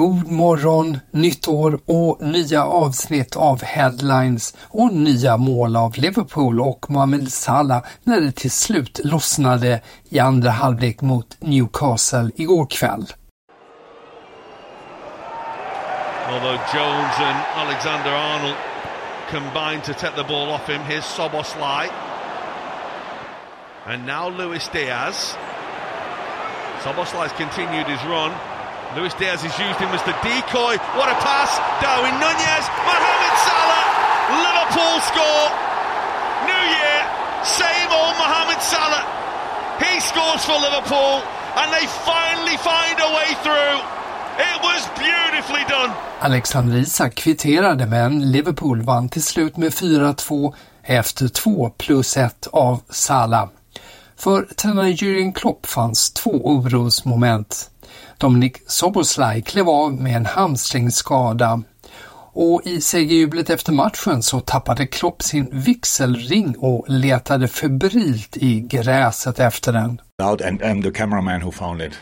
God morgon, nytt år och nya avsnitt av Headlines och nya mål av Liverpool och Mohamed Salah när det till slut lossnade i andra halvlek mot Newcastle igår kväll. Although Jones and Alexander Arnold combined to take the ball off him. Here's Soboslai. And now Luis Diaz. Soboslai's continued his run. Luis Diaz has used him as the decoy. What a pass! Darwin Nunez, Mohamed Salah, Liverpool score. New year, same old Mohamed Salah. He scores for Liverpool, and they finally find a way through. It was beautifully done. Alexander Isak kvitterade men Liverpool vann till slut med 4-2 efter 2 plus 1 av Salah. För tränare Jürgen Klopp fanns två orosmoment. Dominik Soboslaj klev av med en hamstringsskada och i segerjublet efter matchen så tappade Klopp sin vigselring och letade febrilt i gräset efter den. and the cameraman who found it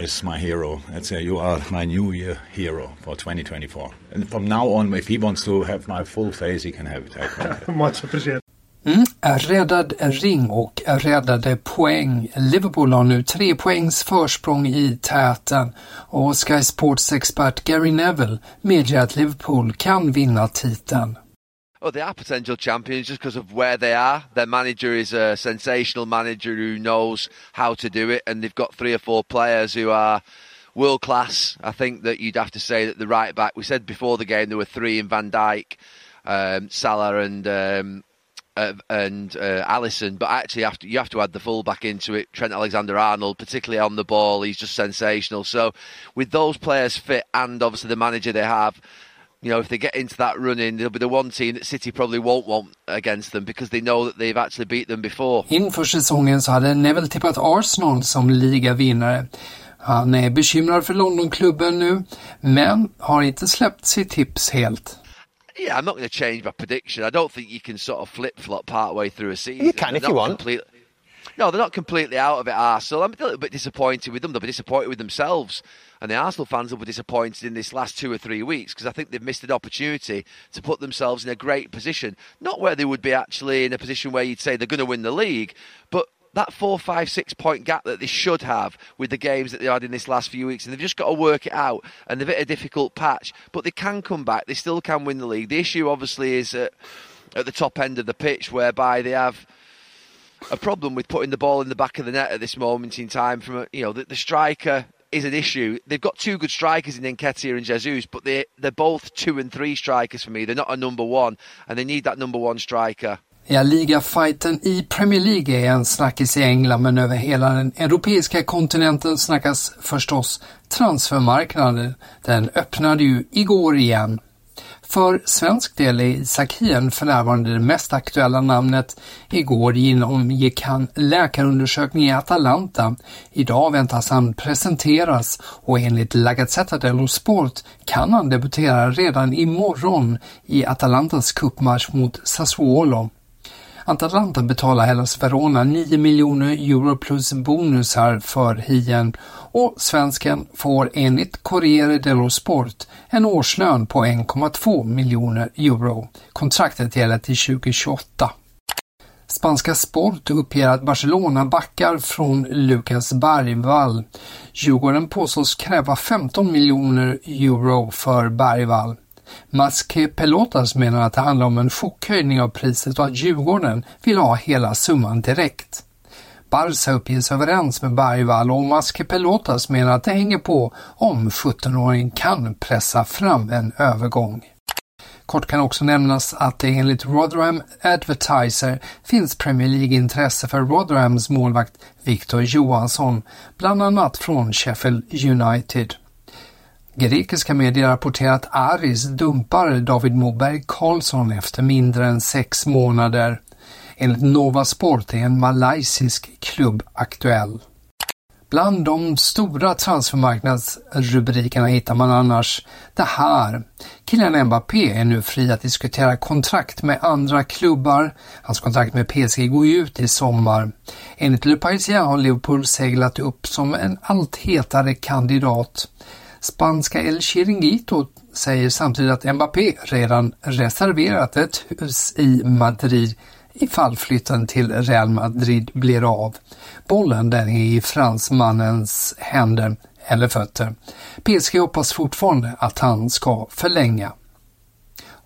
is my hero. I'd say you are my new year hero for 2024. And from now on, if he wants to have my full face, he can have it. Much appreciated. Mm, räddad ring och räddade poäng. Liverpool har nu tre poängs försprång i täten och Sky Sports expert Gary Neville medger att Liverpool kan vinna titeln. Oh, they are potential champions just because of where they are. Their manager is a sensational manager who knows how to do it, and they've got three or four players who are world class. I think that you'd have to say that the right back. We said before the game there were three in Van Dijk, um, Salah, and um, uh, and uh, Allison, but actually after you have to add the fullback into it, Trent Alexander-Arnold, particularly on the ball, he's just sensational. So with those players fit and obviously the manager they have, you know, if they get into that running, they'll be the one team that City probably won't want against them because they know that they've actually beat them before. Inför säsongen så hade Neville tippat Arsenal som ligavinnare. Han är bekymrad för Londonklubben nu, men har inte släppt sitt tips helt. Yeah, I'm not going to change my prediction. I don't think you can sort of flip flop part way through a season. You can if They're you want. complete- no, they're not completely out of it, Arsenal. I'm a little bit disappointed with them. They'll be disappointed with themselves. And the Arsenal fans will be disappointed in this last two or three weeks because I think they've missed an opportunity to put themselves in a great position. Not where they would be actually in a position where you'd say they're going to win the league, but that four, five, six point gap that they should have with the games that they had in this last few weeks, and they've just got to work it out. And they've hit a difficult patch, but they can come back. They still can win the league. The issue, obviously, is at, at the top end of the pitch, whereby they have a problem with putting the ball in the back of the net at this moment in time. From a, you know, the, the striker is an issue. They've got two good strikers in Nketiah and Jesus, but they they're both two and three strikers for me. They're not a number one, and they need that number one striker. Ja, ligafighten i Premier League är en snackis i England men över hela den europeiska kontinenten snackas förstås transfermarknaden. Den öppnade ju igår igen. För svensk del är Isak Hien för närvarande det mest aktuella namnet. Igår genomgick han läkarundersökning i Atalanta. Idag väntas han presenteras och enligt La Gazzetta dello Sport kan han debutera redan imorgon i Atalantas cupmatch mot Sassuolo. Atalanta betalar Hellas Verona 9 miljoner euro plus bonusar för Hien och svensken får enligt Corriere dello Sport en årslön på 1,2 miljoner euro. Kontraktet gäller till 2028. Spanska Sport uppger att Barcelona backar från Lucas Bergvall. Djurgården påstås kräva 15 miljoner euro för Bergvall. Maske Pelotas menar att det handlar om en chockhöjning av priset och att Djurgården vill ha hela summan direkt. Barca uppges överens med Bergvall och Maske Pelotas menar att det hänger på om 17-åringen kan pressa fram en övergång. Kort kan också nämnas att det enligt Rotherham Advertiser finns Premier League-intresse för Rotherhams målvakt Victor Johansson, bland annat från Sheffield United. Grekiska medier rapporterar att Aris dumpar David Moberg Karlsson efter mindre än sex månader. Enligt Nova Sport är en malaysisk klubb aktuell. Bland de stora transfermarknadsrubrikerna hittar man annars det här. Kylian Mbappé är nu fri att diskutera kontrakt med andra klubbar. Hans kontrakt med PSG går ju ut i sommar. Enligt Le Parisien har Liverpool seglat upp som en allt hetare kandidat. Spanska El Chiringuito säger samtidigt att Mbappé redan reserverat ett hus i Madrid ifall flytten till Real Madrid blir av. Bollen den är i fransmannens händer eller fötter. PSG hoppas fortfarande att han ska förlänga.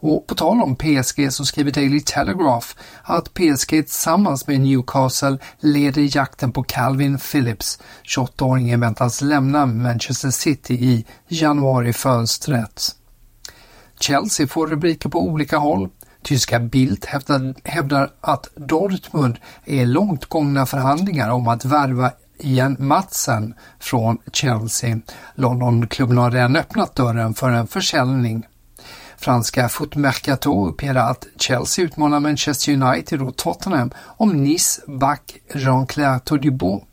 Och på tal om PSG så skriver Daily Telegraph att PSG tillsammans med Newcastle leder jakten på Calvin Phillips. 28-åringen väntas lämna Manchester City i januarifönstret. Chelsea får rubriker på olika håll. Tyska Bild hävdar, hävdar att Dortmund är långt gångna förhandlingar om att värva Ian Matsen från Chelsea. Londonklubben har redan öppnat dörren för en försäljning. Franska Foot Mercato uppger att Chelsea utmanar Manchester United och Tottenham om Nice back Jean-Claire Todibo.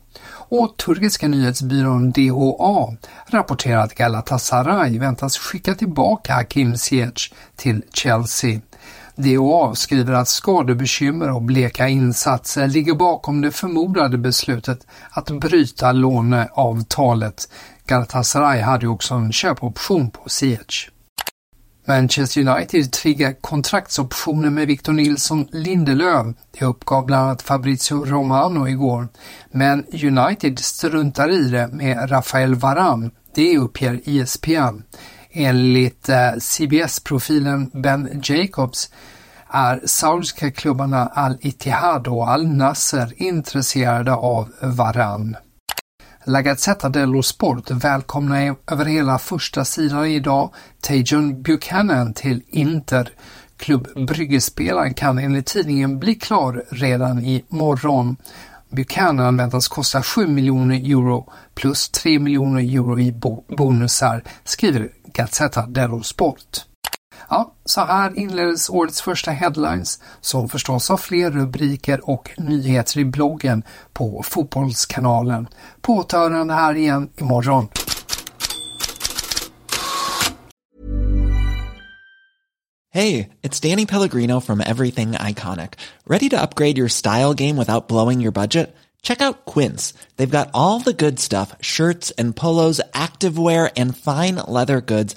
Och turkiska nyhetsbyrån DHA rapporterar att Galatasaray väntas skicka tillbaka Hakim Ziyech till Chelsea. DHA skriver att skadebekymmer och bleka insatser ligger bakom det förmodade beslutet att bryta låneavtalet. Galatasaray hade också en köpoption på Ziyech. Manchester United triggar kontraktsoptioner med Victor Nilsson Lindelöf. Det uppgav bland annat Fabrizio Romano igår. Men United struntar i det med Rafael Varan. Det uppger ESPN. Enligt eh, CBS-profilen Ben Jacobs är saudiska klubbarna Al-Ittihad och Al-Nasser intresserade av Varan. La Gazzetta dello Sport välkomnar över hela första sidan idag Tajon Buchanan till Inter. Klubb Bryggespelaren kan enligt tidningen bli klar redan i morgon. Buchanan väntas kosta 7 miljoner euro plus 3 miljoner euro i bonusar, skriver Gazzetta dello Sport. Ja, så här inleddes årets första headlines som förstås har fler rubriker och nyheter i bloggen på Fotbollskanalen. På återhörande här igen imorgon. Hey, it's Danny Pellegrino from Everything Iconic. Ready to upgrade your style game without blowing your budget? Check out Quince. They've got all the good stuff, shirts and polos, activewear and fine leather goods